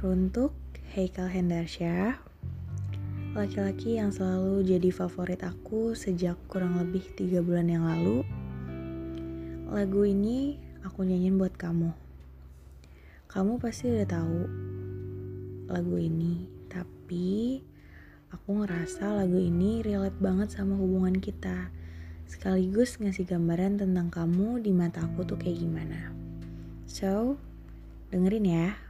Teruntuk Heikal Hendarsyah, laki-laki yang selalu jadi favorit aku sejak kurang lebih tiga bulan yang lalu. Lagu ini aku nyanyiin buat kamu. Kamu pasti udah tahu lagu ini, tapi aku ngerasa lagu ini relate banget sama hubungan kita. Sekaligus ngasih gambaran tentang kamu di mata aku tuh kayak gimana. So, dengerin ya.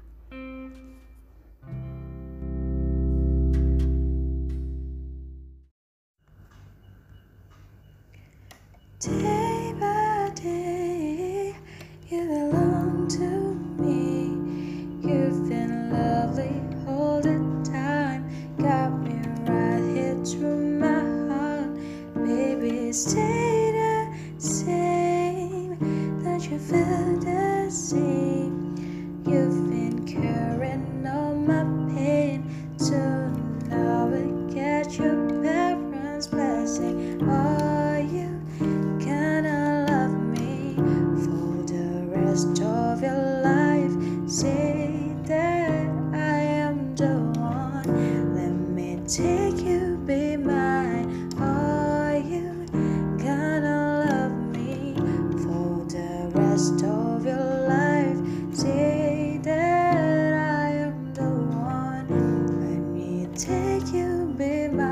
Day by day, you belong to me. You've been lovely all the time. Got me right here through my heart. Baby, stay the same. That you feel the same. You've been curing all my pain. Soon I will get your parents' blessing. rest of your life. Say that I am the one. Let me take you, be my.